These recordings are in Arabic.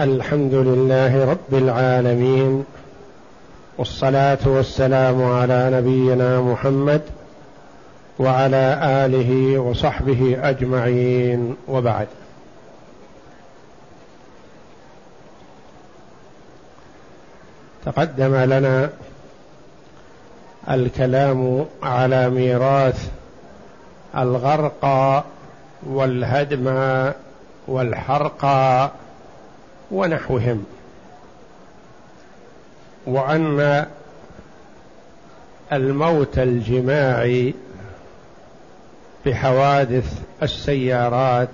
الحمد لله رب العالمين والصلاة والسلام على نبينا محمد وعلى آله وصحبه أجمعين وبعد. تقدم لنا الكلام على ميراث الغرق والهدم والحرق ونحوهم. وأن الموت الجماعي بحوادث السيارات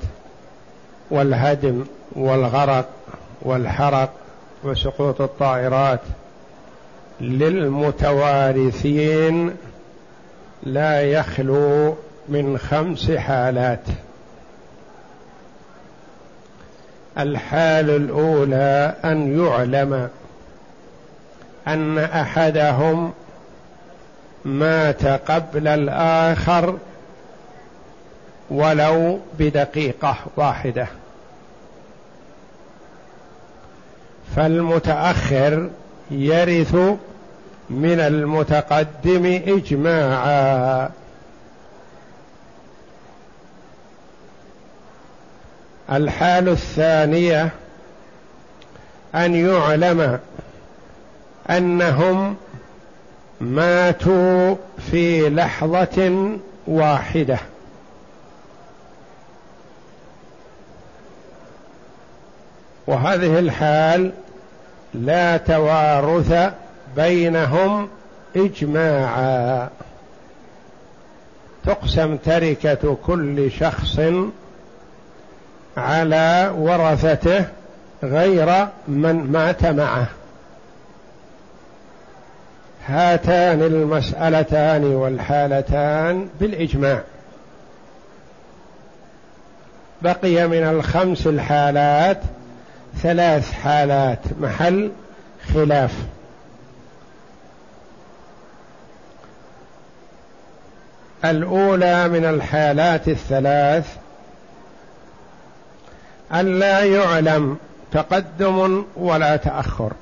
والهدم والغرق والحرق وسقوط الطائرات للمتوارثين لا يخلو من خمس حالات. الحال الأولى أن يعلم أن أحدهم مات قبل الآخر ولو بدقيقة واحدة. فالمتأخر يرث من المتقدم اجماعا. الحال الثانية أن يعلم أنهم ماتوا في لحظة واحدة. وهذه الحال لا توارث بينهم إجماعا. تقسم تركة كل شخص على ورثته غير من مات معه. هاتان المسألتان والحالتان بالإجماع. بقي من الخمس الحالات ثلاث حالات محل خلاف. الأولى من الحالات الثلاث أن لا يعلم تقدم ولا تأخر.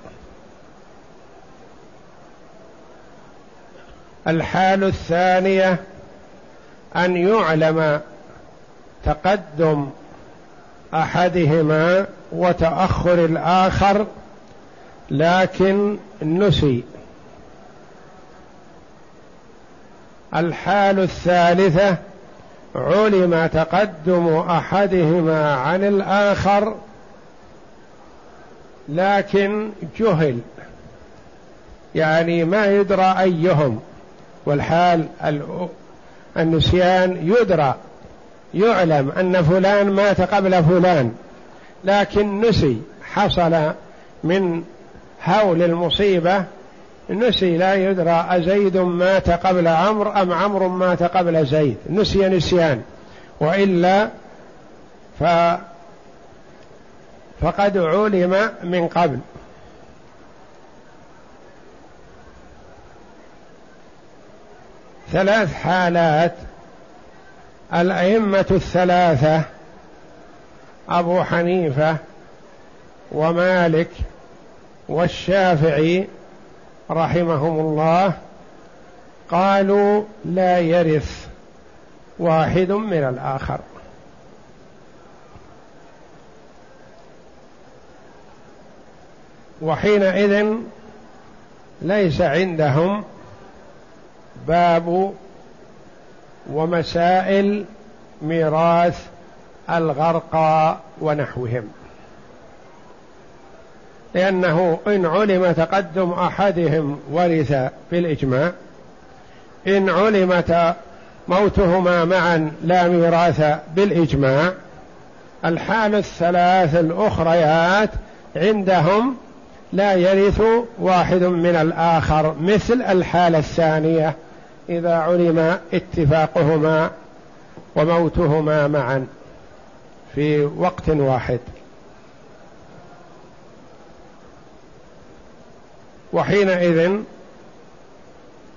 الحال الثانية أن يعلم تقدم أحدهما وتأخر الآخر لكن نسي. الحال الثالثة علم تقدم أحدهما عن الآخر لكن جهل. يعني ما يدرى أيهم والحال النسيان يدرى يعلم أن فلان مات قبل فلان لكن نسي حصل من هول المصيبة نسي لا يدرى أزيد مات قبل عمرو أم عمرو مات قبل زيد. نسي نسيان. وإلا ف فقد علم من قبل. ثلاث حالات. الأئمة الثلاثة أبو حنيفة ومالك والشافعي رحمهم الله قالوا لا يرث واحد من الآخر. وحينئذ ليس عندهم باب ومسائل ميراث الغرقى ونحوهم. لأنه إن علم تقدم أحدهم ورث بالإجماع إن علم موتهما معا لا ميراث بالإجماع الحال الثلاث الأخريات عندهم لا يرث واحد من الآخر مثل الحالة الثانية إذا علم اتفاقهما وموتهما معا في وقت واحد. وحينئذ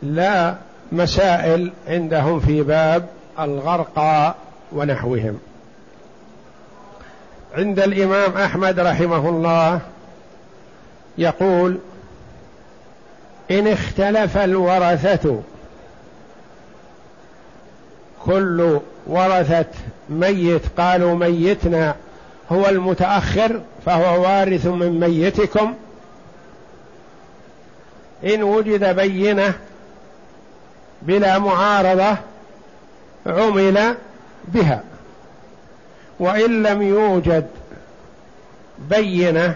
لا مسائل عندهم في باب الغرقى ونحوهم. عند الإمام أحمد رحمه الله يقول إن اختلف الورثة كل ورثة ميت قالوا ميتنا هو المتأخر فهو وارث من ميتكم إن وجد بينة بلا معارضة عمل بها. وإن لم يوجد بينة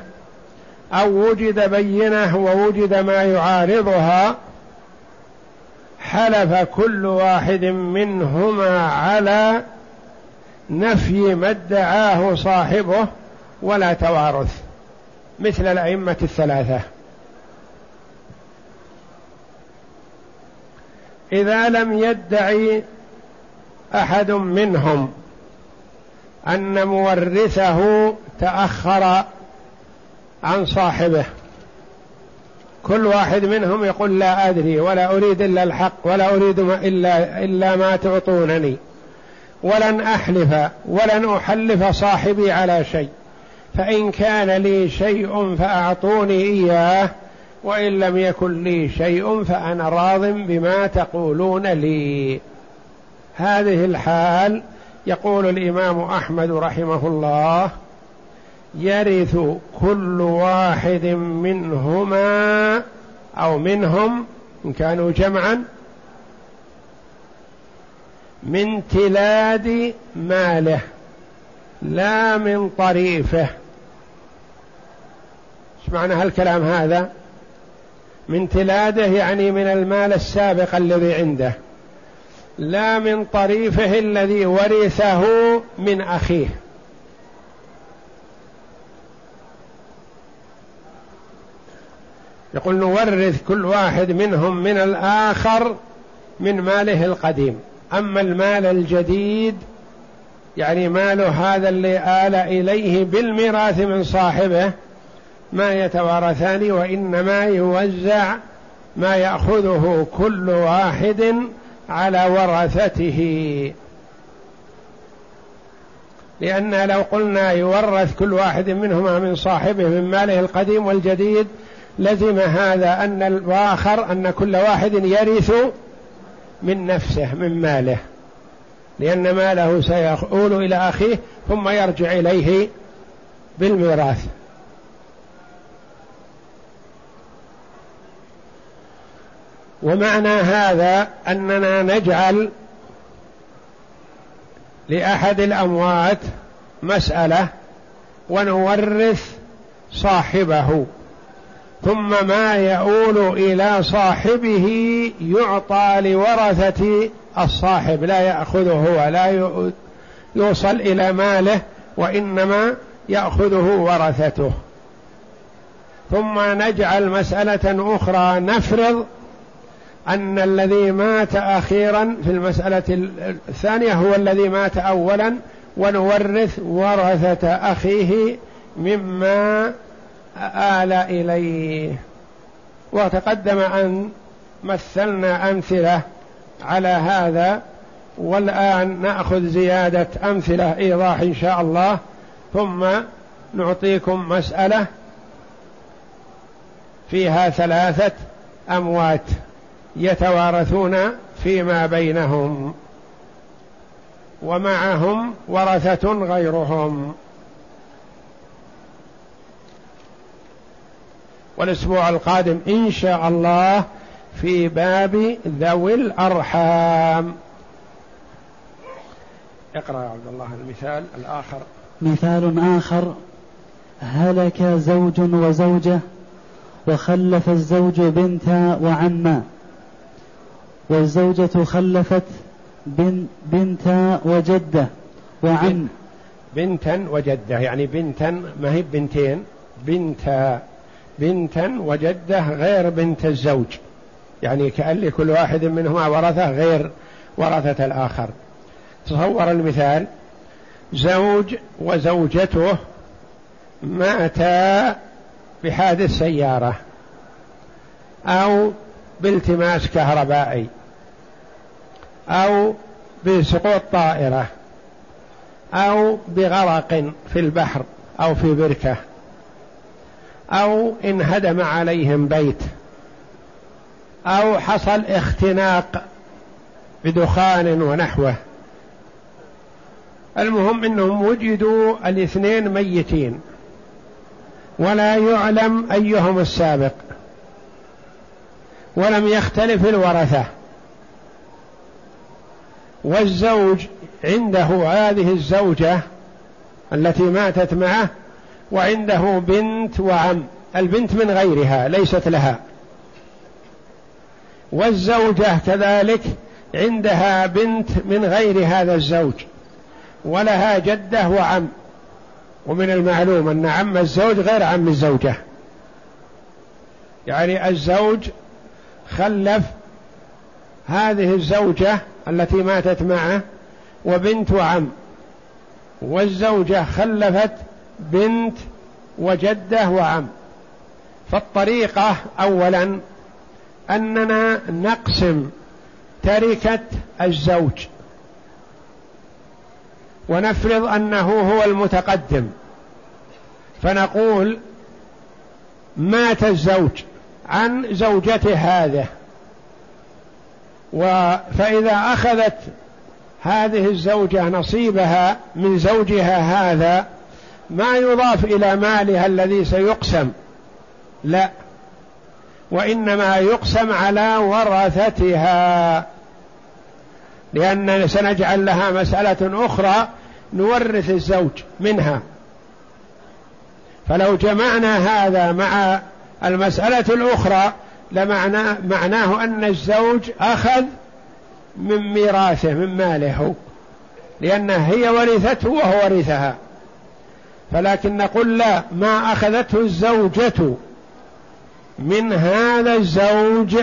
أو وجد بينة ووجد ما يعارضها حلف كل واحد منهما على نفي ما ادعاه صاحبه ولا توارث مثل الأئمة الثلاثة. إذا لم يدعي أحد منهم أن مورثه تأخر عن صاحبه. كل واحد منهم يقول لا أدري ولا أريد إلا الحق ولا أريد ما إلا إلا ما تعطونني. ولن أحلف ولن أحلف صاحبي على شيء. فإن كان لي شيء فأعطوني إياه وإن لم يكن لي شيء فأنا راض بما تقولون لي. هذه الحال يقول الإمام أحمد رحمه الله يرث كل واحد منهما أو منهم إن كانوا جمعا من تلاد ماله لا من طريفه. إيش معنى هالكلام هذا؟ من تلاده يعني من المال السابق الذي عنده. لا من طريفه الذي ورثه من أخيه. يقول نورث كل واحد منهم من الآخر من ماله القديم. أما المال الجديد يعني ماله هذا اللي آل إليه بالميراث من صاحبه ما يتوارثان وإنما يوزع ما يأخذه كل واحد على ورثته. لأن لو قلنا يورث كل واحد منهما من صاحبه من ماله القديم والجديد لزم هذا أن الآخر أن كل واحد يرث من نفسه من ماله. لأن ماله سيؤول إلى أخيه ثم يرجع إليه بالميراث. ومعنى هذا أننا نجعل لأحد الأموات مسألة ونورث صاحبه ثم ما يؤول إلى صاحبه يعطى لورثة الصاحب لا يأخذه هو لا يوصل إلى ماله وإنما يأخذه ورثته. ثم نجعل مسألة أخرى نفرض أن الذي مات أخيرا في المسألة الثانية هو الذي مات اولا ونورث ورثة أخيه مما آل إليه. وتقدم أن مثلنا أمثلة على هذا والآن نأخذ زيادة أمثلة إيضاح إن شاء الله. ثم نعطيكم مسألة فيها ثلاثة أموات. يتوارثون فيما بينهم ومعهم ورثة غيرهم. والأسبوع القادم إن شاء الله في باب ذوي الأرحام. اقرأ يا عبد الله المثال الآخر. مثال آخر. هلك زوج وزوجة وخلف الزوج بنتا وعما والزوجة خلفت بن بنتا وجدة وعم بنتا وجدة يعني بنتا ما هي بنتين؟ بنتا بنتا وجدة غير بنت الزوج. يعني كأن لكل واحد منهما ورثة غير ورثة الآخر. تصور المثال زوج وزوجته ماتا بحادث سيارة أو بالتماس كهربائي أو بسقوط طائرة أو بغرق في البحر أو في بركة أو انهدم عليهم بيت أو حصل اختناق بدخان ونحوه. المهم إنهم وجدوا الاثنين ميتين. ولا يعلم أيهم السابق. ولم يختلف الورثة. والزوج عنده هذه الزوجة التي ماتت معه وعنده بنت وعم. البنت من غيرها ليست لها. والزوجة كذلك عندها بنت من غير هذا الزوج ولها جدة وعم. ومن المعلوم أن عم الزوج غير عم الزوجة. يعني الزوج خلف هذه الزوجة التي ماتت معه وبنت وعم والزوجة خلفت بنت وجدة وعم. فالطريقة اولا أننا نقسم تركة الزوج. ونفرض أنه هو المتقدم. فنقول مات الزوج. عن زوجته هذه. فإذا أخذت هذه الزوجة نصيبها من زوجها هذا ما يضاف إلى مالها الذي سيقسم. لا. وإنما يقسم على ورثتها. لأن سنجعل لها مسألة أخرى نورث الزوج منها. فلو جمعنا هذا مع المسألة الأخرى لمعنى معناه أن الزوج أخذ من ميراثه من ماله لأن هي ورثته وهو ورثها. فلكن نقول لا ما أخذته الزوجة من هذا الزوج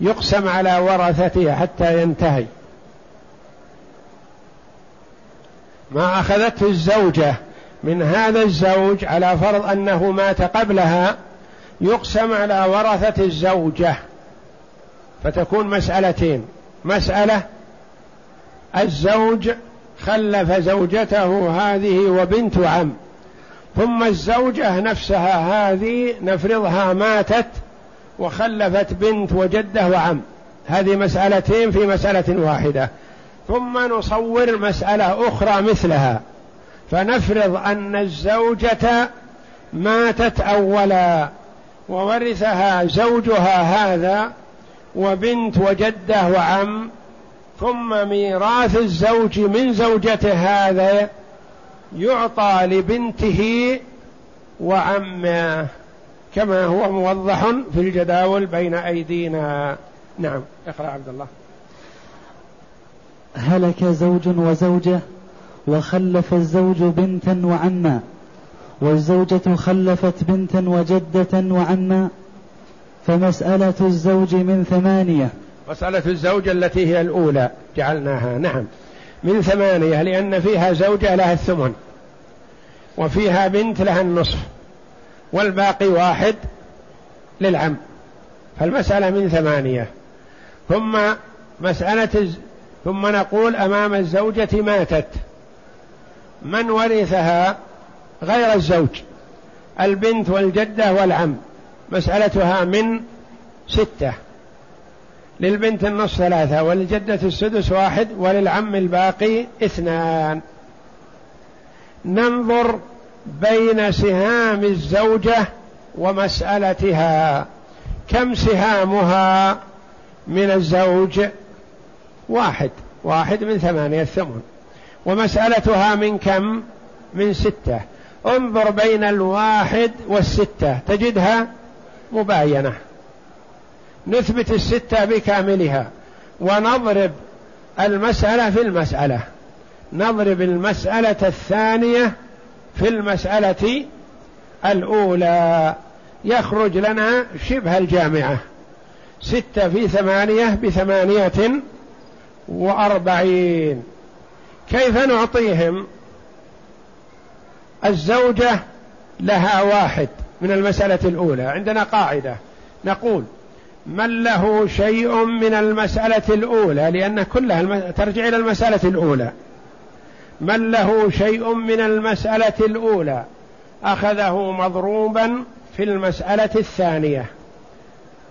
يقسم على ورثته حتى ينتهي. ما أخذته الزوجة من هذا الزوج على فرض أنه مات قبلها يقسم على ورثة الزوجة فتكون مسألتين. مسألة الزوج خلف زوجته هذه وبنت عم ثم الزوجة نفسها هذه نفرضها ماتت وخلفت بنت وجده وعم. هذه مسألتين في مسألة واحدة. ثم نصور مسألة أخرى مثلها فنفرض أن الزوجة ماتت أولا. وورثها زوجها هذا وبنت وجدة وعم ثم ميراث الزوج من زوجته هذا يعطى لبنته وعمه كما هو موضح في الجداول بين أيدينا. نعم. اقرأ عبد الله. هلك زوج وزوجة وخلف الزوج بنتا وعما. والزوجة خلفت بنتا وجدة وعما فمسألة الزوج من ثمانية. مسألة الزوجة التي هي الأولى جعلناها نعم. من ثمانية لأن فيها زوجة لها الثمن وفيها بنت لها النصف والباقي واحد للعم. فالمسألة من ثمانية. ثم مسألة ثم نقول أمام الزوجة ماتت. من ورثها؟ غير الزوج. البنت والجدة والعم. مسألتها من ستة. للبنت النصف ثلاثة وللجدة السدس واحد وللعم الباقي اثنان. ننظر بين سهام الزوجة ومسألتها. كم سهامها من الزوج؟ واحد. واحد من ثمانية ثمن. ومسألتها من كم؟ من ستة. انظر بين الواحد والستة تجدها مباينة. نثبت الستة بكاملها. ونضرب المسألة في المسألة. نضرب المسألة الثانية في المسألة الأولى. يخرج لنا شبه الجامعة. ستة في ثمانية بثمانية وأربعين. كيف نعطيهم؟ الزوجة لها واحد من المسألة الأولى. عندنا قاعدة. نقول من له شيء من المسألة الأولى لأن كلها ترجع إلى المسألة الأولى. من له شيء من المسألة الأولى أخذه مضروبا في المسألة الثانية.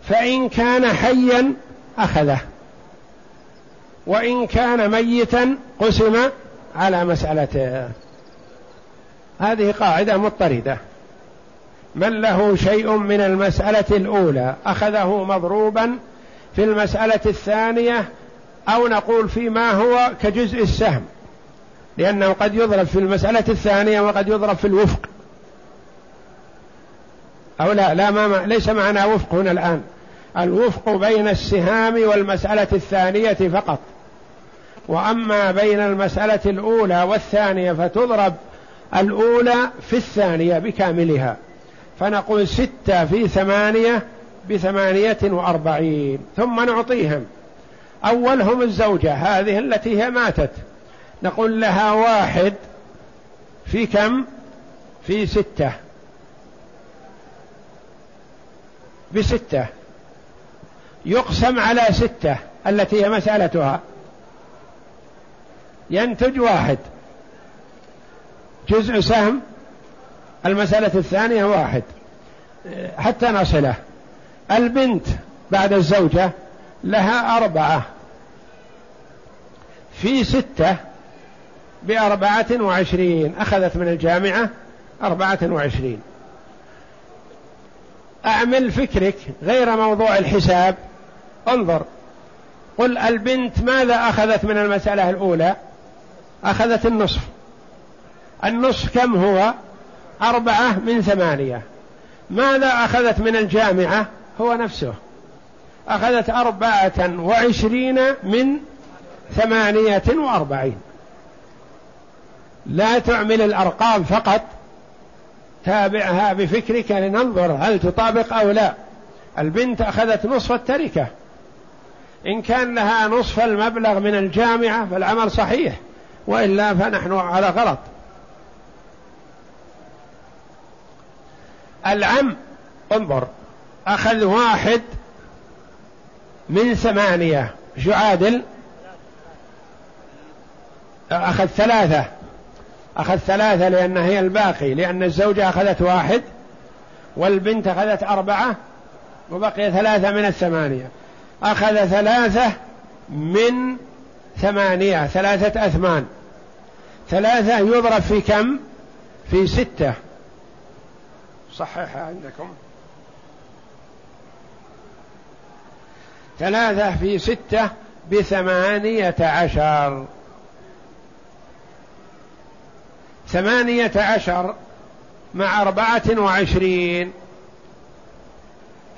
فإن كان حيا أخذه. وإن كان ميتا قسم على مسألته. هذه قاعدة مضطردة. من له شيء من المسألة الأولى أخذه مضروبا في المسألة الثانية أو نقول فيما هو كجزء السهم. لأنه قد يضرب في المسألة الثانية وقد يضرب في الوفق. أو لا لا ما ليس معنا وفق هنا الآن. الوفق بين السهام والمسألة الثانية فقط. وأما بين المسألة الأولى والثانية فتضرب الأولى في الثانية بكاملها. فنقول ستة في ثمانية بثمانية وأربعين. ثم نعطيهم. أولهم الزوجة هذه التي هي ماتت. نقول لها واحد في كم؟ في ستة. بستة. يقسم على ستة التي هي مسألتها. ينتج واحد. جزء سهم المسألة الثانية واحد. حتى نصله. البنت بعد الزوجة لها أربعة. في ستة بأربعة وعشرين. أخذت من الجامعة أربعة وعشرين. أعمل فكرك غير موضوع الحساب. انظر. قل البنت ماذا أخذت من المسألة الأولى؟ أخذت النصف. النصف كم هو؟ أربعة من ثمانية. ماذا أخذت من الجامعة؟ هو نفسه. أخذت أربعة وعشرين من ثمانية وأربعين. لا تعمل الأرقام فقط. تابعها بفكرك لننظر هل تطابق أو لا. البنت أخذت نصف التركة. إن كان لها نصف المبلغ من الجامعة فالعمل صحيح. وإلا فنحن على غلط. العم انظر أخذ واحد من ثمانية شو عادل أخذ ثلاثة أخذ ثلاثة لأن هي الباقي لأن الزوجة أخذت واحد والبنت أخذت أربعة وبقي ثلاثة من الثمانية. أخذ ثلاثة من ثمانية ثلاثة أثمان. ثلاثة يضرب في كم؟ في ستة. صححها عندكم. ثلاثة في ستة بثمانية عشر. ثمانية عشر مع أربعة وعشرين.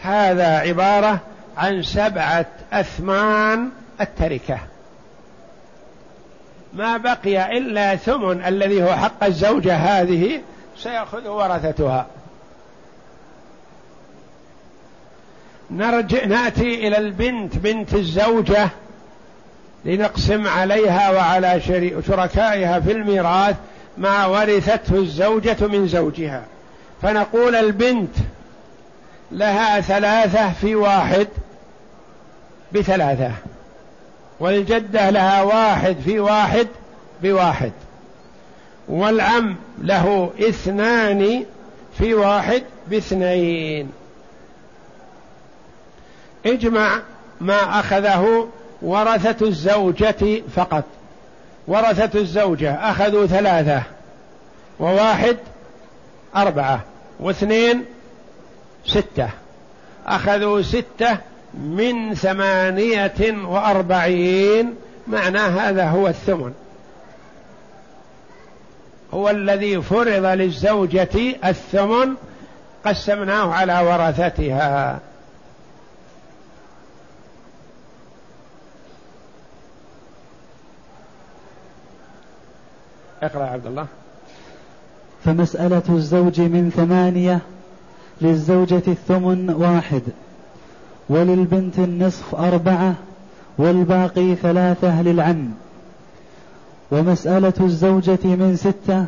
هذا عبارة عن سبعة أثمان التركة. ما بقي إلا ثمن الذي هو حق الزوجة هذه سيأخذ ورثتها. نرجع نأتي إلى البنت بنت الزوجة لنقسم عليها وعلى شركائها في الميراث ما ورثته الزوجة من زوجها. فنقول البنت لها ثلاثة في واحد بثلاثة والجدة لها واحد في واحد بواحد والعم له اثنان في واحد باثنين. اجمع ما أخذه ورثة الزوجة فقط. ورثة الزوجة أخذوا ثلاثة وواحد أربعة واثنين ستة. أخذوا ستة من ثمانية وأربعين معنى هذا هو الثمن. هو الذي فرض للزوجة الثمن قسمناه على ورثتها. اقرأ عبد الله. فمسألة الزوج من ثمانية للزوجة الثمن واحد وللبنت النصف أربعة والباقي ثلاثة للعم. ومسألة الزوجة من ستة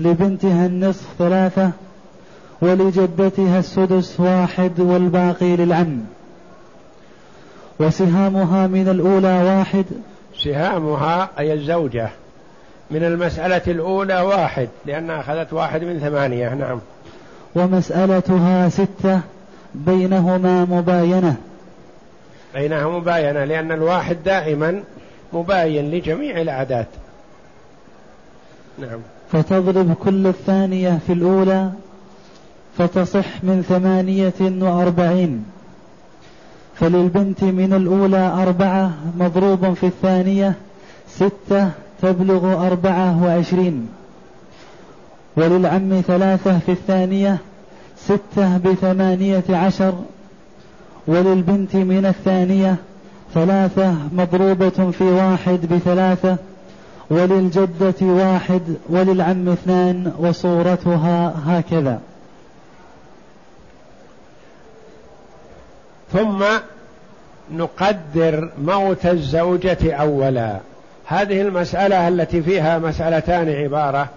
لبنتها النصف ثلاثة ولجدتها السدس واحد والباقي للعم. وسهامها من الأولى واحد. سهامها أي الزوجة. من المسألة الأولى واحد لأنها أخذت واحد من ثمانية نعم. ومسألتها ستة بينهما مباينة. بينها مباينة لأن الواحد دائما مباين لجميع الأعداد. نعم. فتضرب كل الثانية في الأولى فتصح من ثمانية وأربعين. فللبنت من الأولى أربعة مضروب في الثانية ستة تبلغ أربعة وعشرين. وللعم ثلاثة في الثانية ستة بثمانية عشر. وللبنت من الثانية ثلاثة مضروبة في واحد بثلاثة. وللجدة واحد وللعم اثنان وصورتها هكذا. ثم نقدر موت الزوجة أولا. هذه المسألة التي فيها مسألتان عبارة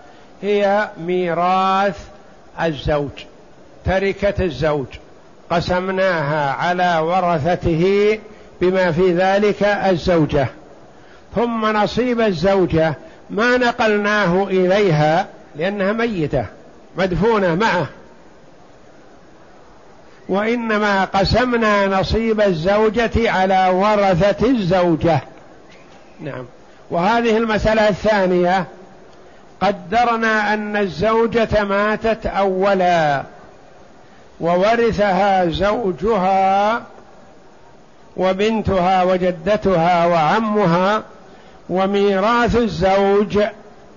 هي ميراث الزوج تركة الزوج قسمناها على ورثته بما في ذلك الزوجة. ثم نصيب الزوجة ما نقلناه إليها لأنها ميتة مدفونة معه. وإنما قسمنا نصيب الزوجة على ورثة الزوجة. نعم. وهذه المسألة الثانية قدرنا أن الزوجة ماتت أولا وورثها زوجها وبنتها وجدتها وعمها وميراث الزوج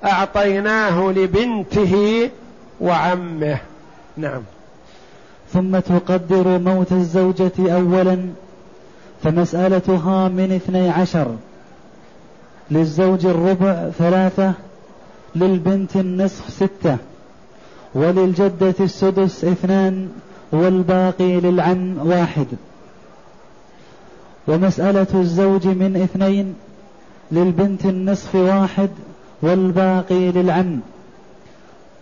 أعطيناه لبنته وعمه. نعم. ثم تقدر موت الزوجة أولا فمسألتها من اثني عشر. للزوج الربع ثلاثة للبنت النصف ستة وللجدة السدس اثنان والباقي للعم واحد. ومسألة الزوج من اثنين للبنت النصف واحد والباقي للعم.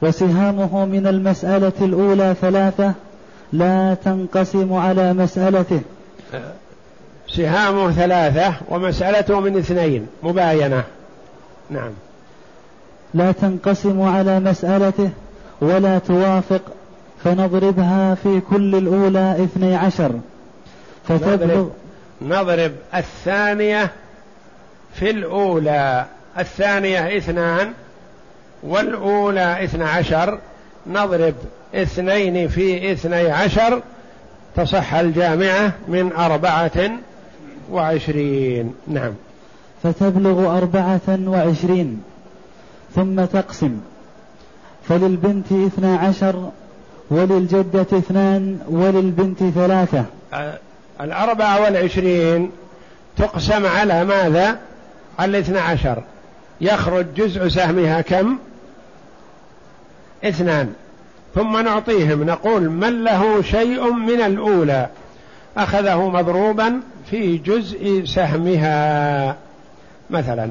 وسهامه من المسألة الأولى ثلاثة لا تنقسم على مسألته. سهامه ثلاثة ومسألته من اثنين مباينة. نعم. لا تنقسم على مسألته ولا توافق فنضربها في كل الأولى اثني عشر. فتبلغ نضرب الثانية في الأولى. الثانية اثنان والأولى اثنى عشر. نضرب اثنين في اثني عشر تصح الجامعة من أربعة وعشرين. نعم. فتبلغ أربعة وعشرين. ثم تقسم. فللبنت اثنى عشر وللجدة اثنان وللبنت ثلاثة. الأربعة والعشرين تقسم على ماذا؟ على الاثنى عشر. يخرج جزء سهمها كم؟ اثنان. ثم نعطيهم نقول من له شيء من الأولى؟ أخذه مضروبا في جزء سهمها. مثلا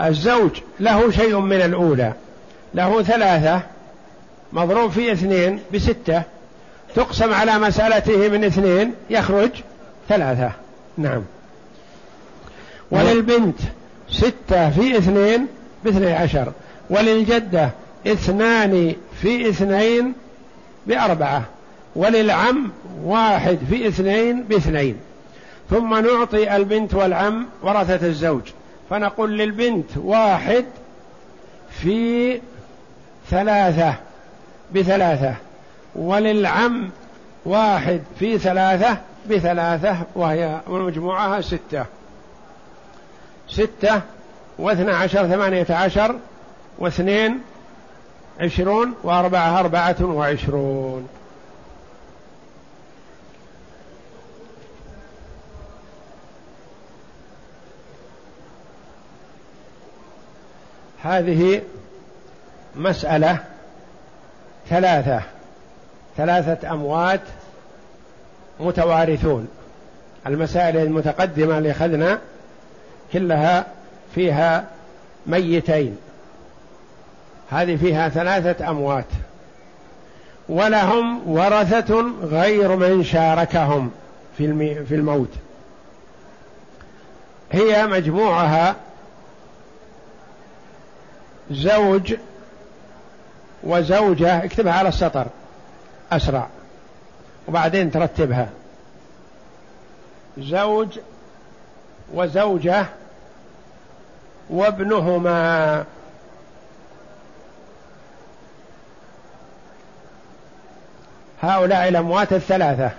الزوج له شيء من الأولى له ثلاثة مضروب في اثنين بستة تقسم على مسألته من اثنين يخرج ثلاثة. نعم. وللبنت ستة في اثنين باثني عشر وللجدة اثنان في اثنين بأربعة وللعم واحد في اثنين باثنين. ثم نعطي البنت والعم ورثة الزوج. فنقول للبنت واحد في ثلاثة بثلاثة. وللعم واحد في ثلاثة بثلاثة وهي مجموعها ستة. ستة واثنى عشر ثمانية عشر واثنين عشرون وأربعة أربعة وعشرون. هذه مسألة ثلاثة ثلاثة أموات متوارثون. المسائل المتقدمة اللي أخذنا كلها فيها ميتين. هذه فيها ثلاثة أموات. ولهم ورثة غير من شاركهم في الموت. زوج وزوجة اكتبها على السطر أسرع. وبعدين ترتبها. زوج وزوجة وابنهما. هؤلاء الأموات الثلاثة.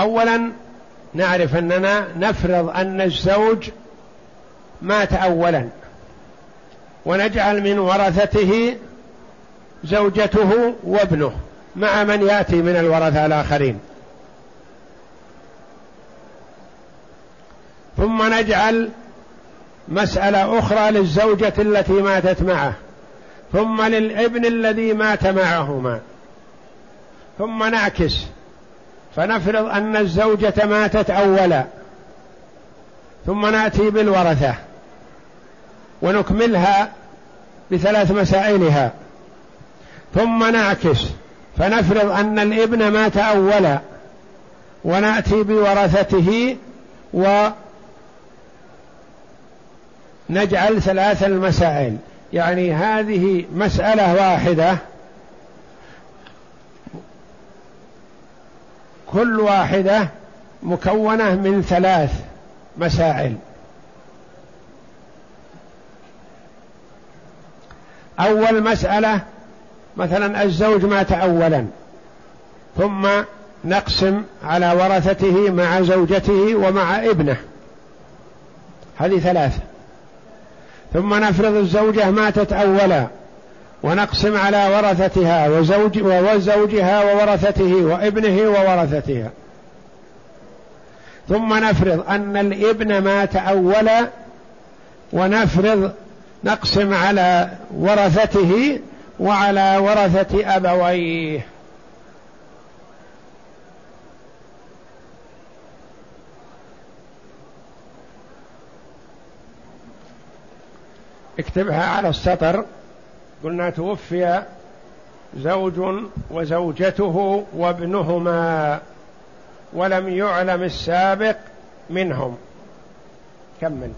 أولا نعرف أننا نفرض أن الزوج مات أولا ونجعل من ورثته زوجته وابنه مع من يأتي من الورثة الآخرين. ثم نجعل مسألة أخرى للزوجة التي ماتت معه ثم للابن الذي مات معهما ثم نعكس فنفرض أن الزوجة ماتت أولا ثم نأتي بالورثة ونكملها بثلاث مسائلها. ثم نعكس فنفرض أن الابن مات أولا ونأتي بورثته ونجعل ثلاث المسائل. يعني هذه مسألة واحدة. كل واحدة مكونة من ثلاث مسائل. أول مسألة مثلا الزوج مات أولا ثم نقسم على ورثته مع زوجته ومع ابنه. هذه ثلاثة. ثم نفرض الزوجة ماتت أولا ونقسم على ورثتها وزوج وزوجها وورثته وابنه وورثتها. ثم نفرض أن الابن مات أولا ونفرض نقسم على ورثته وعلى ورثة أبويه. اكتبها على السطر. قلنا توفي زوج وزوجته وابنهما ولم يعلم السابق منهم. كمل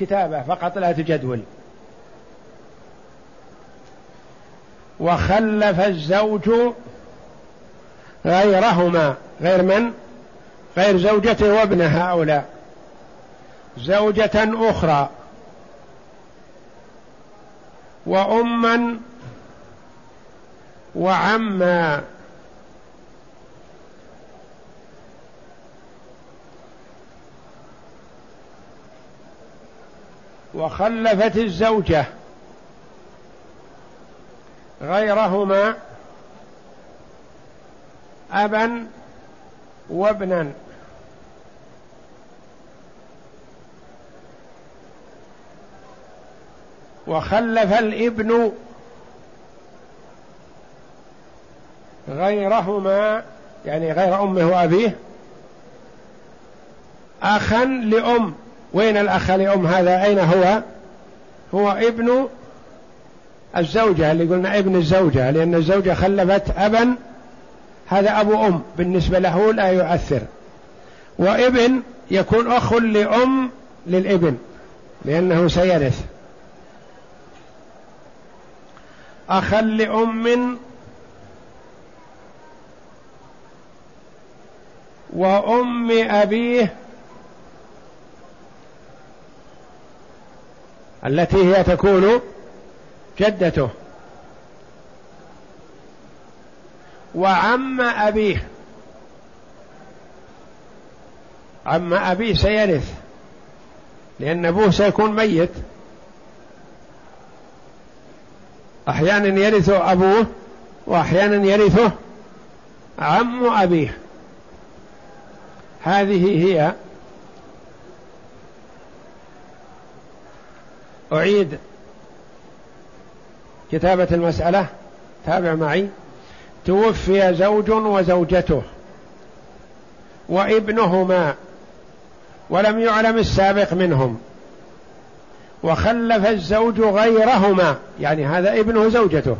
كتابة فقط لا تجدول. وخلف الزوج غيرهما. غير من؟ غير زوجته وابن هؤلاء. زوجة أخرى. وأما وعما وخلفت الزوجة غيرهما أبا وابنا وخلف الابن غيرهما يعني غير أمه وأبيه اخا لأم. وين الأخ لأم هذا؟ أين هو؟ هو ابن الزوجة اللي قلنا ابن الزوجة لأن الزوجة خلفت أبا. هذا أبو أم بالنسبة له لا يؤثر. وابن يكون أخ لأم للابن لأنه سيرث. أخا لأم وأم أبيه التي هي تكون جدته وعم أبيه. عم أبيه سيرث لأن أبوه سيكون ميت. أحيانا يرث أبوه وأحيانا يرثه عم أبيه. هذه هي أعيد كتابة المسألة. تابع معي. توفي زوج وزوجته وابنهما ولم يعلم السابق منهم. وخلف الزوج غيرهما. يعني هذا ابنه زوجته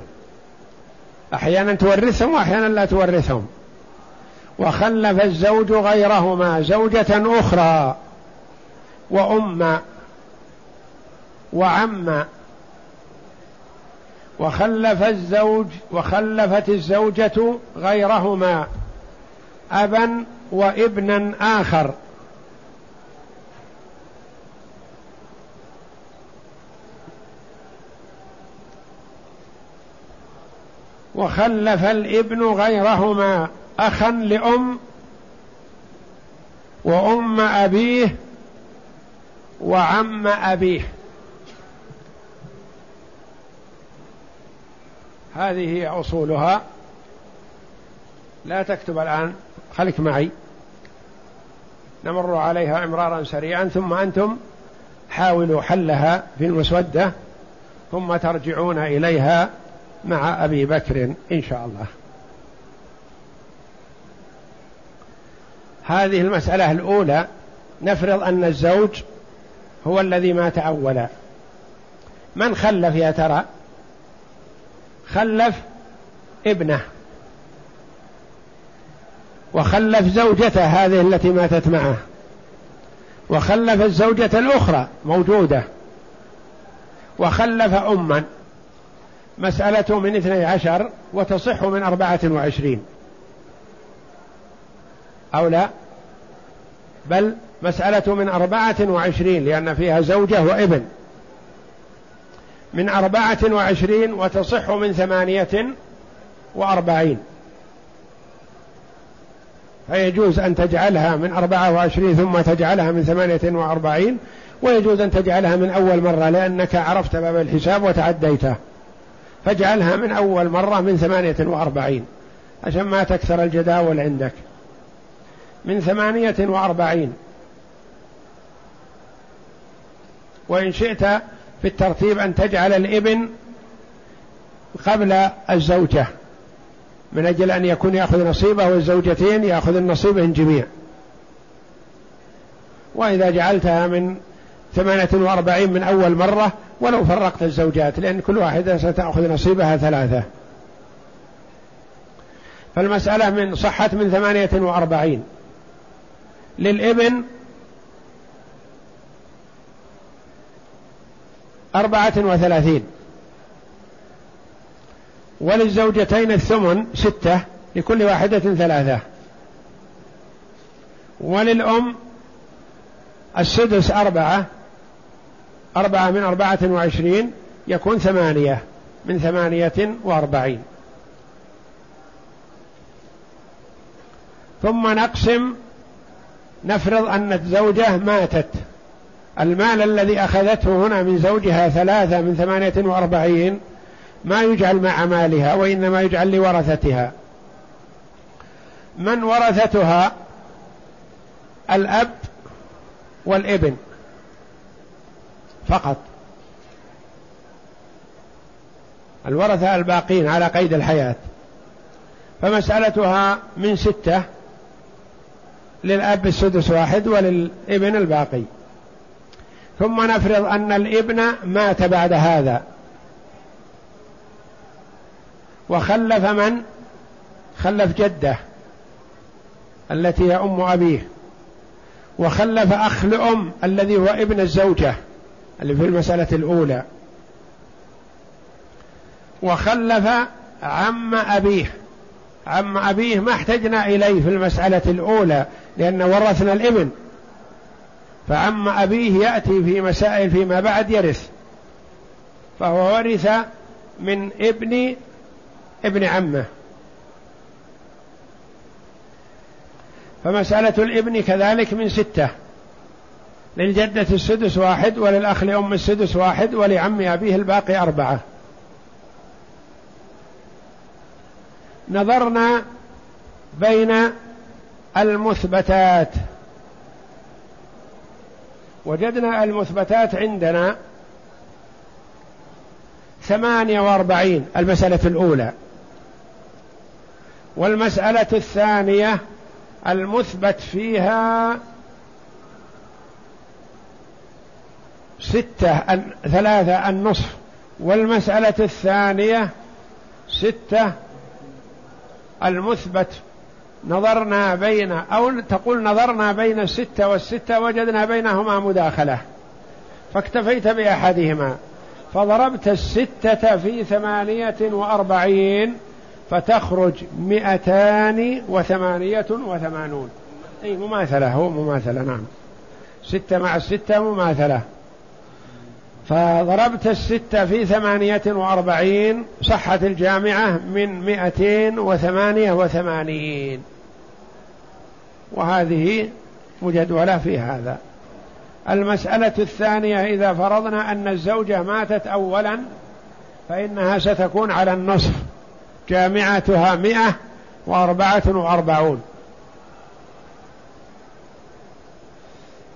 أحيانا تورثهم وأحيانا لا تورثهم. وخلف الزوج غيرهما زوجة أخرى. وأم وعم. وخلف الزوج وخلفت الزوجة غيرهما أبا وابنا آخر. وخلف الابن غيرهما أخا لأم وأم أبيه وعم أبيه. هذه هي أصولها. لا تكتب الآن خليك معي. نمر عليها إمرارا سريعا ثم أنتم حاولوا حلها في المسودة ثم ترجعون إليها. مع أبي بكر إن شاء الله. هذه المسألة الأولى. نفرض أن الزوج هو الذي مات أولا. من خلف يا ترى؟ خلف ابنه. وخلف زوجته هذه التي ماتت معه. وخلف الزوجة الأخرى موجودة. وخلف أما. مسألة من اثني عشر وتصح من أربعة وعشرين. أو لا؟ بل مسألة من أربعة وعشرين لأن فيها زوجة وابن. من أربعة وعشرين وتصح من ثمانية وأربعين. فيجوز أن تجعلها من أربعة وعشرين ثم تجعلها من ثمانية وأربعين ويجوز أن تجعلها من أول مرة لأنك عرفت باب الحساب وتعديته. فاجعلها من أول مرة من ثمانية وأربعين عشان ما تكثر الجداول عندك. من ثمانية وأربعين. وإن شئت في الترتيب أن تجعل الإبن قبل الزوجة من أجل أن يكون يأخذ نصيبه والزوجتين يأخذ النصيب جميع وإذا جعلتها من ثمانية وأربعين من أول مرة ولو فرقت الزوجات لأن كل واحدة ستأخذ نصيبها ثلاثة. فالمسألة من صحت من ثمانية وأربعين. للإبن أربعة وثلاثين. وللزوجتين الثمن ستة لكل واحدة ثلاثة. وللأم السدس أربعة. أربعة من أربعة وعشرين يكون ثمانية من ثمانية وأربعين. ثم نقسم نفرض أن الزوجة ماتت. المال الذي أخذته هنا من زوجها ثلاثة من ثمانية وأربعين ما يجعل مع مالها وإنما يجعل لورثتها. من ورثتها؟ الأب والابن. فقط. الورثة الباقين على قيد الحياة. فمسألتها من ستة للأب السدس واحد وللابن الباقي. ثم نفرض أن الابن مات بعد هذا. وخلف من؟ خلف جده التي هي أم أبيه. وخلف أخ لأم الذي هو ابن الزوجة. اللي في المسألة الأولى. وخلف عم أبيه. عم أبيه ما احتجنا إليه في المسألة الأولى لأن ورثنا الإبن. فعم أبيه يأتي في مسائل فيما بعد يرث. فهو ورث من ابن ابن عمه. فمسألة الإبن كذلك من ستة. للجدة السدس واحد وللأخ لأم السدس واحد ولعم أبيه الباقي أربعة. نظرنا بين المثبتات. وجدنا المثبتات عندنا ثمانية وأربعين المسألة الأولى. والمسألة الثانية المثبت فيها ستة ثلاثة النصف. والمسألة الثانية ستة المثبت. نظرنا بين أو تقول نظرنا بين الستة والستة وجدنا بينهما مداخلة. فاكتفيت بأحدهما. فضربت الستة في ثمانية وأربعين فتخرج مئتان وثمانية وثمانون. أي مماثلة هو مماثلة نعم. ستة مع الستة مماثلة. فضربت الستة في ثمانية وأربعين صحت الجامعة من مئتين وثمانية وثمانين. وهذه مجدولة في هذا. المسألة الثانية إذا فرضنا أن الزوجة ماتت أولا فإنها ستكون على النصف. جامعتها مئة وأربعة وأربعون.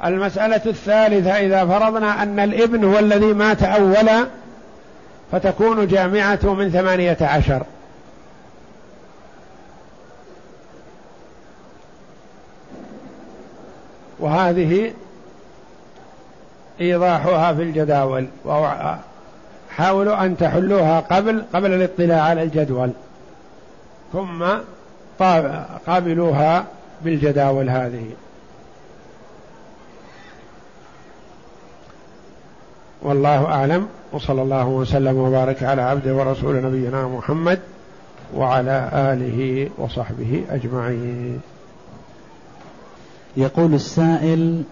المسألة الثالثة إذا فرضنا أن الإبن هو الذي مات أولا فتكون جامعته من ثمانية عشر. وهذه إيضاحها في الجداول حاولوا أن تحلوها قبل قبل الاطلاع على الجدول ثم قابلوها بالجداول هذه. والله أعلم وصلى الله وسلم وبارك على عبده ورسول نبينا محمد وعلى آله وصحبه أجمعين. يقول السائل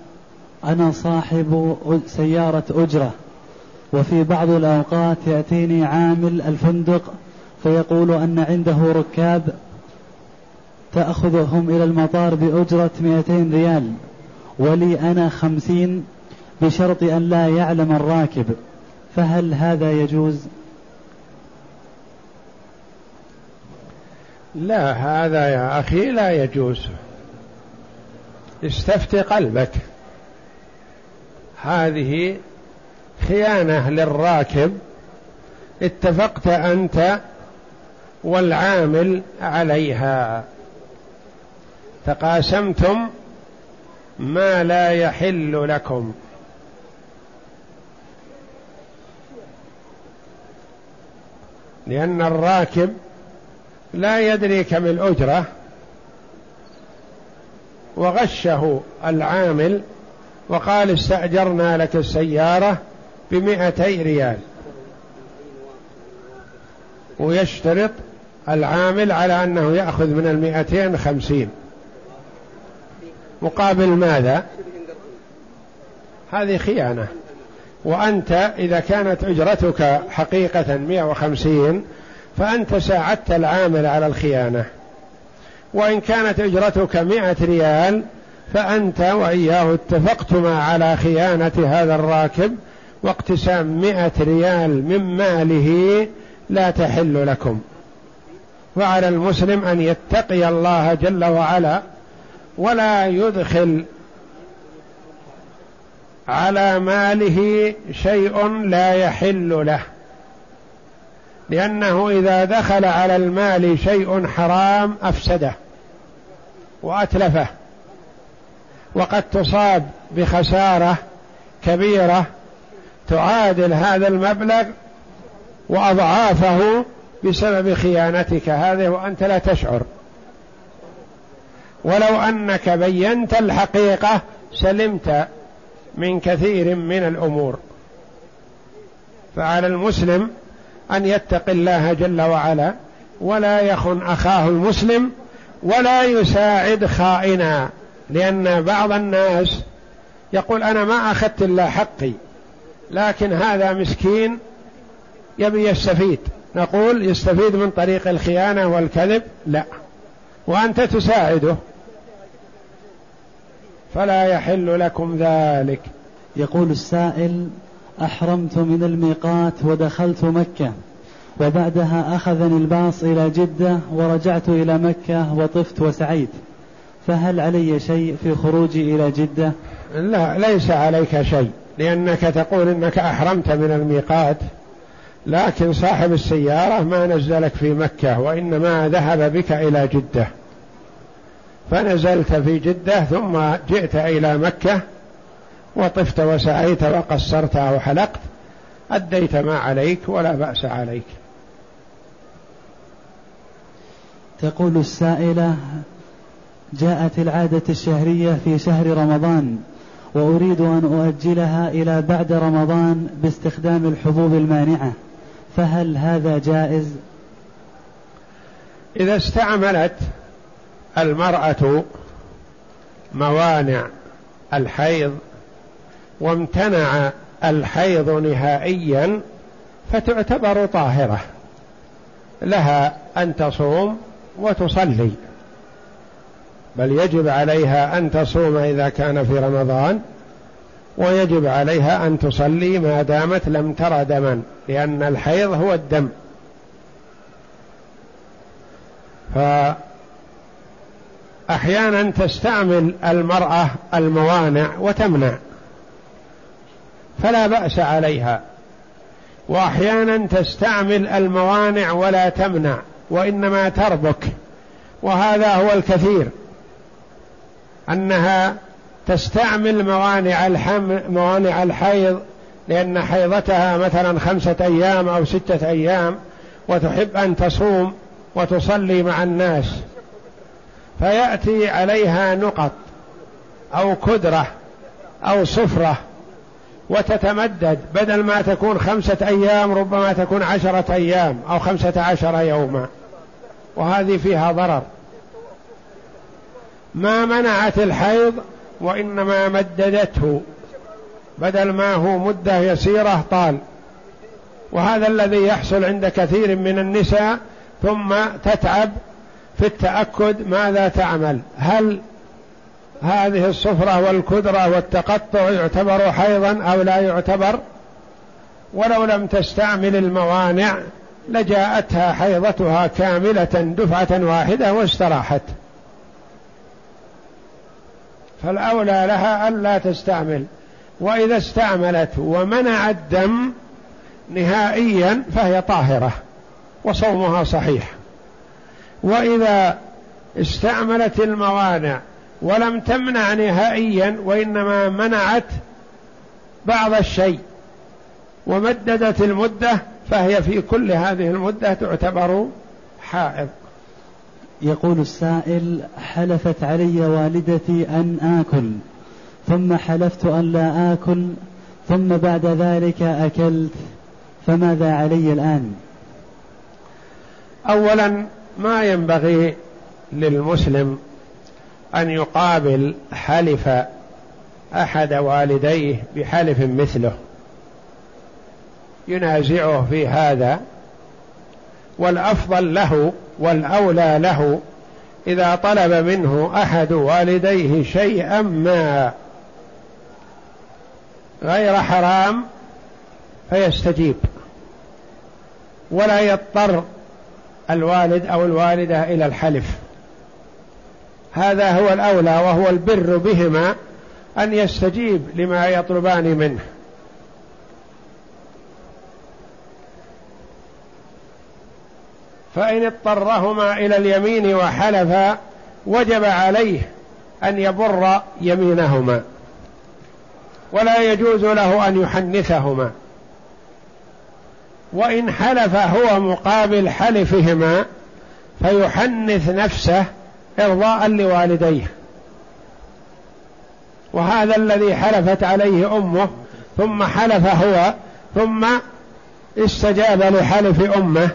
أنا صاحب سيارة أجرة وفي بعض الأوقات يأتيني عامل الفندق فيقول أن عنده ركاب تأخذهم إلى المطار بأجرة 200 ريال ولي أنا خمسين بشرط أن لا يعلم الراكب فهل هذا يجوز؟ لا هذا يا أخي لا يجوز. استفت قلبك. هذه خيانة للراكب. اتفقت أنت والعامل عليها. تقاسمتم ما لا يحل لكم. لأن الراكب لا يدري كم الأجرة وغشه العامل وقال استأجرنا لك السيارة بمئتي ريال. ويشترط العامل على أنه يأخذ من المئتين خمسين. مقابل ماذا؟ هذه خيانة. وأنت إذا كانت أجرتك حقيقة مئة وخمسين فأنت ساعدت العامل على الخيانة. وإن كانت أجرتك مئة ريال فأنت وإياه اتفقتما على خيانة هذا الراكب واقتسام مئة ريال من ماله لا تحل لكم. وعلى المسلم أن يتقي الله جل وعلا ولا يدخل على ماله شيء لا يحل له. لأنه إذا دخل على المال شيء حرام أفسده وأتلفه وقد تصاب بخسارة كبيرة تعادل هذا المبلغ وأضعافه بسبب خيانتك. هذه وأنت لا تشعر. ولو أنك بينت الحقيقة سلمت من كثير من الأمور. فعلى المسلم أن يتقي الله جل وعلا ولا يخن أخاه المسلم ولا يساعد خائنا. لأن بعض الناس يقول أنا ما أخذت إلا حقي لكن هذا مسكين يبي يستفيد. نقول يستفيد من طريق الخيانة والكذب؟ لا. وأنت تساعده. فلا يحل لكم ذلك. يقول السائل أحرمت من الميقات ودخلت مكة وبعدها أخذني الباص إلى جدة ورجعت إلى مكة وطفت وسعيت. فهل علي شيء في خروجي إلى جدة؟ لا ليس عليك شيء لأنك تقول إنك أحرمت من الميقات لكن صاحب السيارة ما نزلك في مكة وإنما ذهب بك إلى جدة. فنزلت في جدة ثم جئت إلى مكة وطفت وسعيت وقصرت أو حلقت أديت ما عليك ولا بأس عليك تقول السائلة جاءت العادة الشهرية في شهر رمضان وأريد أن أؤجلها إلى بعد رمضان باستخدام الحبوب المانعة فهل هذا جائز؟ إذا استعملت المرأة موانع الحيض وامتنع الحيض نهائيا فتعتبر طاهرة. لها أن تصوم وتصلي. بل يجب عليها أن تصوم إذا كان في رمضان ويجب عليها أن تصلي ما دامت لم ترى دما لأن الحيض هو الدم. فأحيانا تستعمل المرأة الموانع وتمنع. فلا بأس عليها. وأحيانا تستعمل الموانع ولا تمنع وإنما تربك. وهذا هو الكثير. أنها تستعمل موانع الحم موانع الحيض لأن حيضتها مثلا خمسة أيام أو ستة أيام وتحب أن تصوم وتصلي مع الناس. فيأتي عليها نقط أو كدرة أو صفرة وتتمدد بدل ما تكون خمسة أيام ربما تكون عشرة أيام أو خمسة عشر يوما. وهذه فيها ضرر. ما منعت الحيض وإنما مددته. بدل ما هو مدة يسيرة طال. وهذا الذي يحصل عند كثير من النساء ثم تتعب في التأكد ماذا تعمل. هل هذه الصفرة والكدرة والتقطع يعتبر حيضا أو لا يعتبر؟ ولو لم تستعمل الموانع لجاءتها حيضتها كاملة دفعة واحدة واستراحت. فالأولى لها ألا تستعمل. وإذا استعملت ومنع الدم نهائيا فهي طاهرة وصومها صحيح. وإذا استعملت الموانع ولم تمنع نهائيا وإنما منعت بعض الشيء ومددت المدة فهي في كل هذه المدة تعتبر حائض. يقول السائل حلفت علي والدتي أن آكل ثم حلفت أن لا آكل ثم بعد ذلك أكلت فماذا علي الآن؟ أولا ما ينبغي للمسلم أن يقابل حلف أحد والديه بحلف مثله. ينازعه في هذا والأفضل له والأولى له إذا طلب منه أحد والديه شيئا ما غير حرام فيستجيب ولا يضطر الوالد أو الوالدة إلى الحلف. هذا هو الأولى وهو البر بهما أن يستجيب لما يطلبان منه. فإن اضطرهما إلى اليمين وحلفا وجب عليه أن يبر يمينهما. ولا يجوز له أن يحنثهما. وإن حلف هو مقابل حلفهما فيحنث نفسه إرضاء لوالديه. وهذا الذي حلفت عليه أمه ثم حلف هو ثم استجاب لحلف أمه.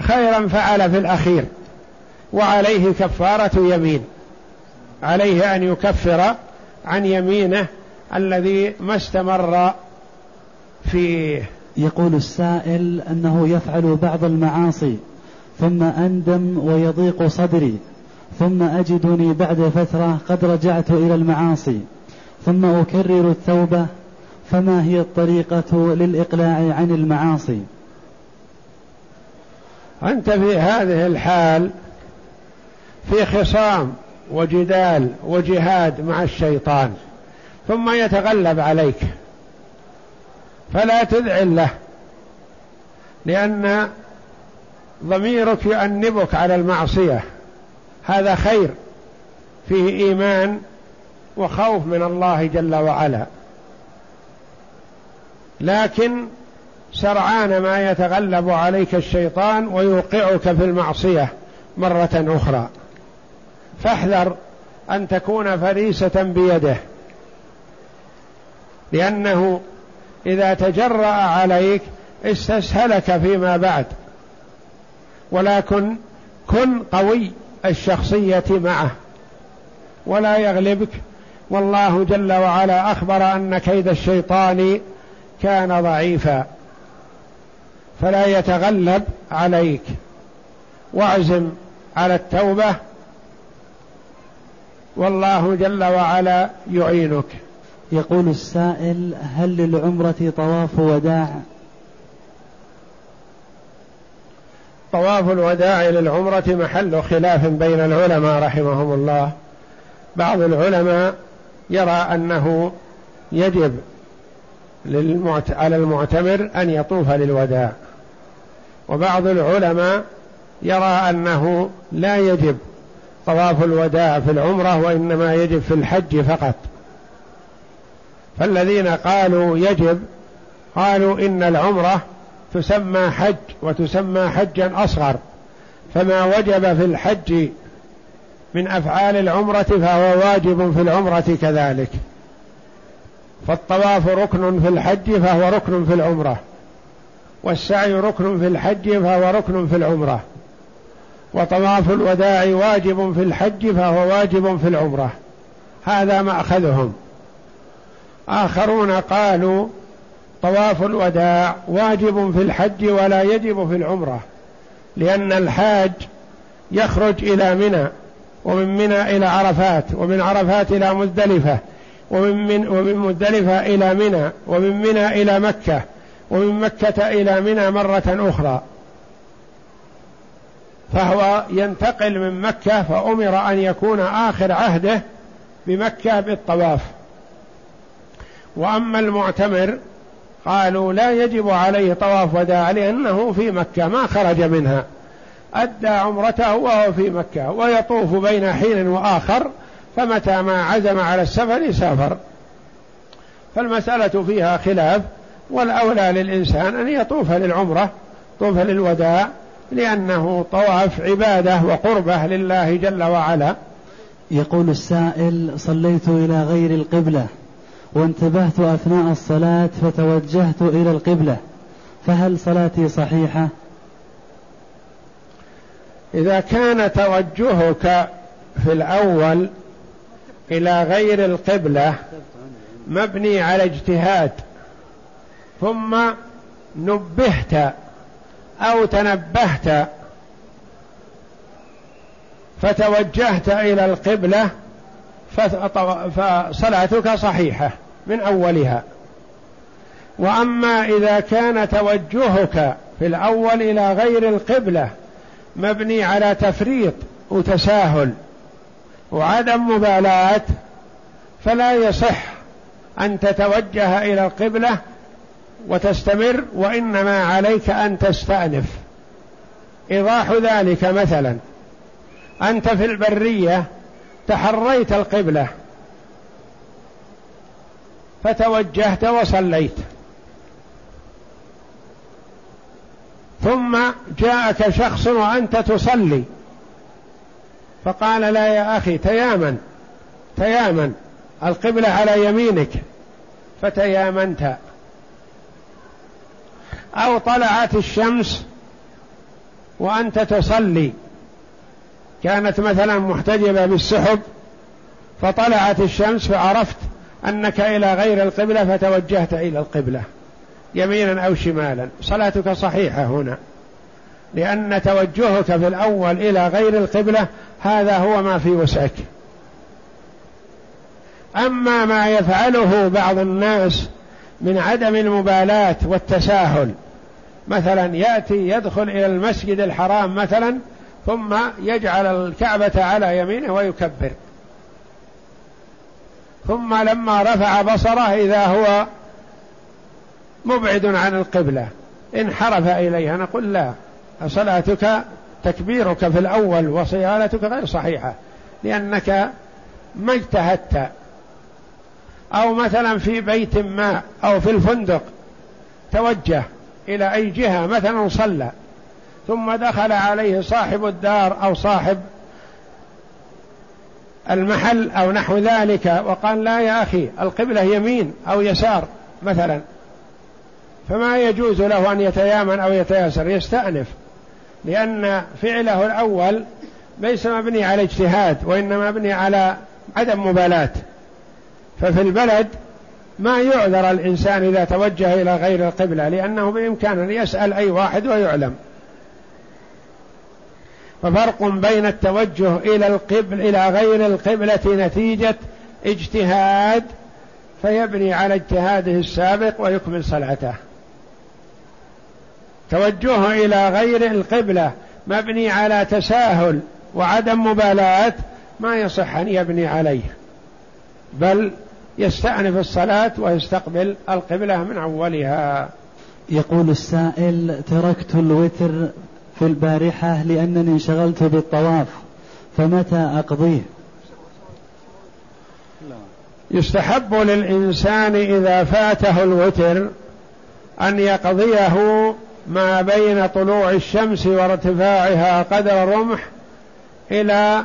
خيرا فعل في الأخير وعليه كفارة يمين. عليه أن يكفر عن يمينه الذي ما استمر فيه يقول السائل أنه يفعل بعض المعاصي ثم أندم ويضيق صدري ثم أجدني بعد فترة قد رجعت إلى المعاصي ثم أكرر التوبة فما هي الطريقة للإقلاع عن المعاصي؟ أنت في هذه الحال في خصام وجدال وجهاد مع الشيطان ثم يتغلب عليك. فلا تذعن له. لأن ضميرك يؤنبك على المعصية. هذا خير. فيه إيمان وخوف من الله جل وعلا. لكن سرعان ما يتغلب عليك الشيطان ويوقعك في المعصية مرة أخرى. فاحذر أن تكون فريسة بيده. لأنه إذا تجرأ عليك استسهلك فيما بعد. ولكن كن قوي الشخصية معه. ولا يغلبك. والله جل وعلا أخبر أن كيد الشيطان كان ضعيفا. فلا يتغلب عليك. واعزم على التوبة. والله جل وعلا يعينك. يقول السائل هل للعمرة طواف وداع؟ طواف الوداع للعمرة محل خلاف بين العلماء رحمهم الله. بعض العلماء يرى أنه يجب للمعت... على المعتمر أن يطوف للوداع. وبعض العلماء يرى أنه لا يجب طواف الوداع في العمرة وإنما يجب في الحج فقط. فالذين قالوا يجب قالوا إن العمرة تسمى حج وتسمى حجا أصغر فما وجب في الحج من أفعال العمرة فهو واجب في العمرة كذلك. فالطواف ركن في الحج فهو ركن في العمرة والسعي ركن في الحج فهو ركن في العمرة وطواف الوداع واجب في الحج فهو واجب في العمرة. هذا مأخذهم آخرون قالوا طواف الوداع واجب في الحج ولا يجب في العمرة لأن الحاج يخرج إلى منى ومن منى إلى عرفات ومن عرفات إلى مزدلفة ومن من ومن مزدلفة إلى منى ومن منى إلى مكة ومن مكة إلى منى مرة أخرى. فهو ينتقل من مكة فأمر أن يكون آخر عهده بمكة بالطواف. وأما المعتمر قالوا لا يجب عليه طواف وداع لأنه في مكة ما خرج منها. أدى عمرته وهو في مكة ويطوف بين حين وآخر فمتى ما عزم على السفر سافر. فالمسألة فيها خلاف والأولى للإنسان أن يطوف للعمرة طوف للوداع لأنه طواف عبادة وقربة لله جل وعلا. يقول السائل صليت إلى غير القبلة. وانتبهت أثناء الصلاة فتوجهت إلى القبلة فهل صلاتي صحيحة؟ إذا كان توجهك في الأول إلى غير القبلة مبني على اجتهاد ثم نبهت أو تنبهت فتوجهت إلى القبلة فصلاتك صحيحة من أولها. وأما إذا كان توجهك في الأول إلى غير القبلة مبني على تفريط وتساهل وعدم مبالاة فلا يصح أن تتوجه إلى القبلة وتستمر وإنما عليك أن تستأنف. إيضاح ذلك مثلا. أنت في البرية تحريت القبلة. فتوجهت وصليت. ثم جاءك شخص وأنت تصلي. فقال لا يا أخي تيامن تيامن القبلة على يمينك. فتيامنت. أو طلعت الشمس وأنت تصلي. كانت مثلا محتجبة بالسحب فطلعت الشمس فعرفت أنك إلى غير القبلة فتوجهت إلى القبلة يمينا أو شمالا. صلاتك صحيحة هنا لأن توجهك في الأول إلى غير القبلة هذا هو ما في وسعك. أما ما يفعله بعض الناس من عدم المبالاة والتساهل مثلا يأتي يدخل إلى المسجد الحرام مثلا ثم يجعل الكعبة على يمينه ويكبر. ثم لما رفع بصره إذا هو مبعد عن القبلة. انحرف إليها نقول لا. صلاتك تكبيرك في الأول وصيانتك غير صحيحة لأنك ما اجتهدت. أو مثلا في بيت ما أو في الفندق توجه إلى أي جهة مثلا صلى ثم دخل عليه صاحب الدار أو صاحب المحل أو نحو ذلك وقال لا يا أخي القبلة يمين أو يسار مثلا. فما يجوز له أن يتيامن أو يتياسر يستأنف لأن فعله الأول ليس مبني على اجتهاد وإنما مبني على عدم مبالاة. ففي البلد ما يعذر الإنسان إذا توجه إلى غير القبلة لأنه بإمكانه يسأل أي واحد ويعلم. ففرق بين التوجه إلى القبل إلى غير القبلة نتيجة اجتهاد فيبني على اجتهاده السابق ويكمل صلعته توجهه إلى غير القبلة مبني على تساهل وعدم مبالاة ما يصح أن يبني عليه. بل يستأنف الصلاة ويستقبل القبلة من أولها. يقول السائل تركت الوتر في البارحة لأنني انشغلت بالطواف فمتى أقضيه؟ يستحب للإنسان إذا فاته الوتر أن يقضيه ما بين طلوع الشمس وارتفاعها قدر رمح إلى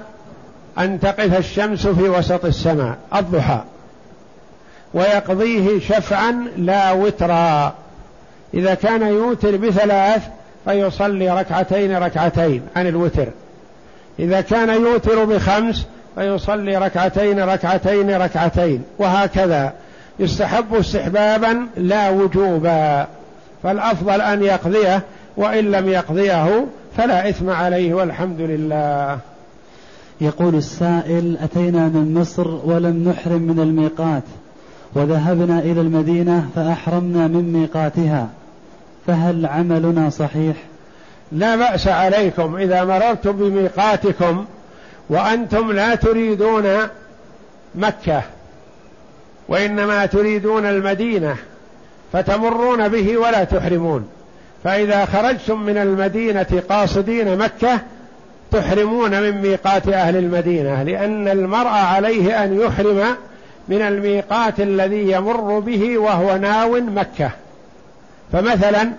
أن تقف الشمس في وسط السماء الضحى. ويقضيه شفعا لا وترا. إذا كان يوتر بثلاث فيصلي ركعتين ركعتين عن الوتر. إذا كان يوتر بخمس فيصلي ركعتين ركعتين ركعتين وهكذا. يستحب استحبابا لا وجوبا فالأفضل أن يقضيه وإن لم يقضيه فلا إثم عليه والحمد لله. يقول السائل أتينا من مصر ولم نحرم من الميقات وذهبنا إلى المدينة فأحرمنا من ميقاتها. فهل عملنا صحيح؟ لا بأس عليكم إذا مررتم بميقاتكم وأنتم لا تريدون مكة وإنما تريدون المدينة فتمرون به ولا تحرمون. فإذا خرجتم من المدينة قاصدين مكة تحرمون من ميقات أهل المدينة لأن المرء عليه أن يحرم من الميقات الذي يمر به وهو ناو مكة. فمثلا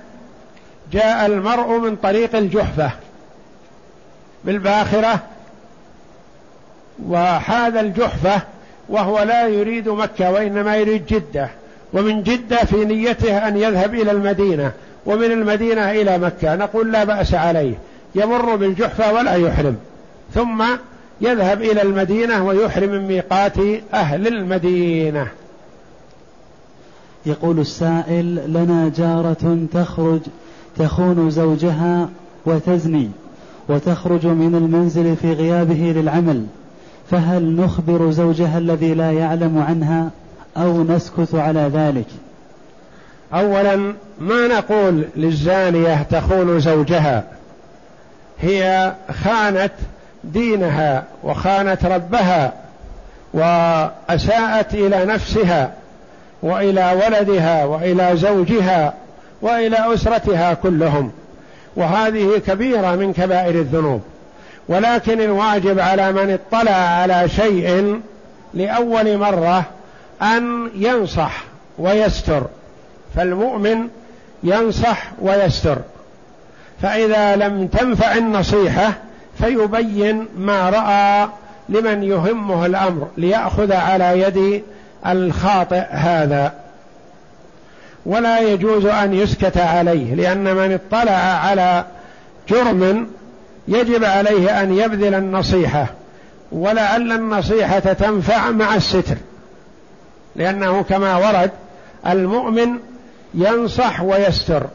جاء المرء من طريق الجحفة بالباخرة وحاذ الجحفة وهو لا يريد مكة وإنما يريد جدة ومن جدة في نيته أن يذهب إلى المدينة ومن المدينة إلى مكة نقول لا بأس عليه يمر بالجحفة ولا يحرم ثم يذهب إلى المدينة ويحرم من ميقات أهل المدينة. يقول السائل لنا جارة تخرج تخون زوجها وتزني وتخرج من المنزل في غيابه للعمل فهل نخبر زوجها الذي لا يعلم عنها أو نسكت على ذلك؟ اولا ما نقول للزانيه تخون زوجها هي خانت دينها وخانت ربها واساءت إلى نفسها. وإلى ولدها وإلى زوجها وإلى أسرتها كلهم. وهذه كبيرة من كبائر الذنوب. ولكن الواجب على من اطلع على شيء لأول مرة أن ينصح ويستر. فالمؤمن ينصح ويستر. فإذا لم تنفع النصيحة فيبين ما رأى لمن يهمه الأمر ليأخذ على يد الخاطئ هذا. ولا يجوز أن يسكت عليه لأن من اطلع على جرم يجب عليه أن يبذل النصيحة ولعل النصيحة تنفع مع الستر. لأنه كما ورد المؤمن ينصح ويستر.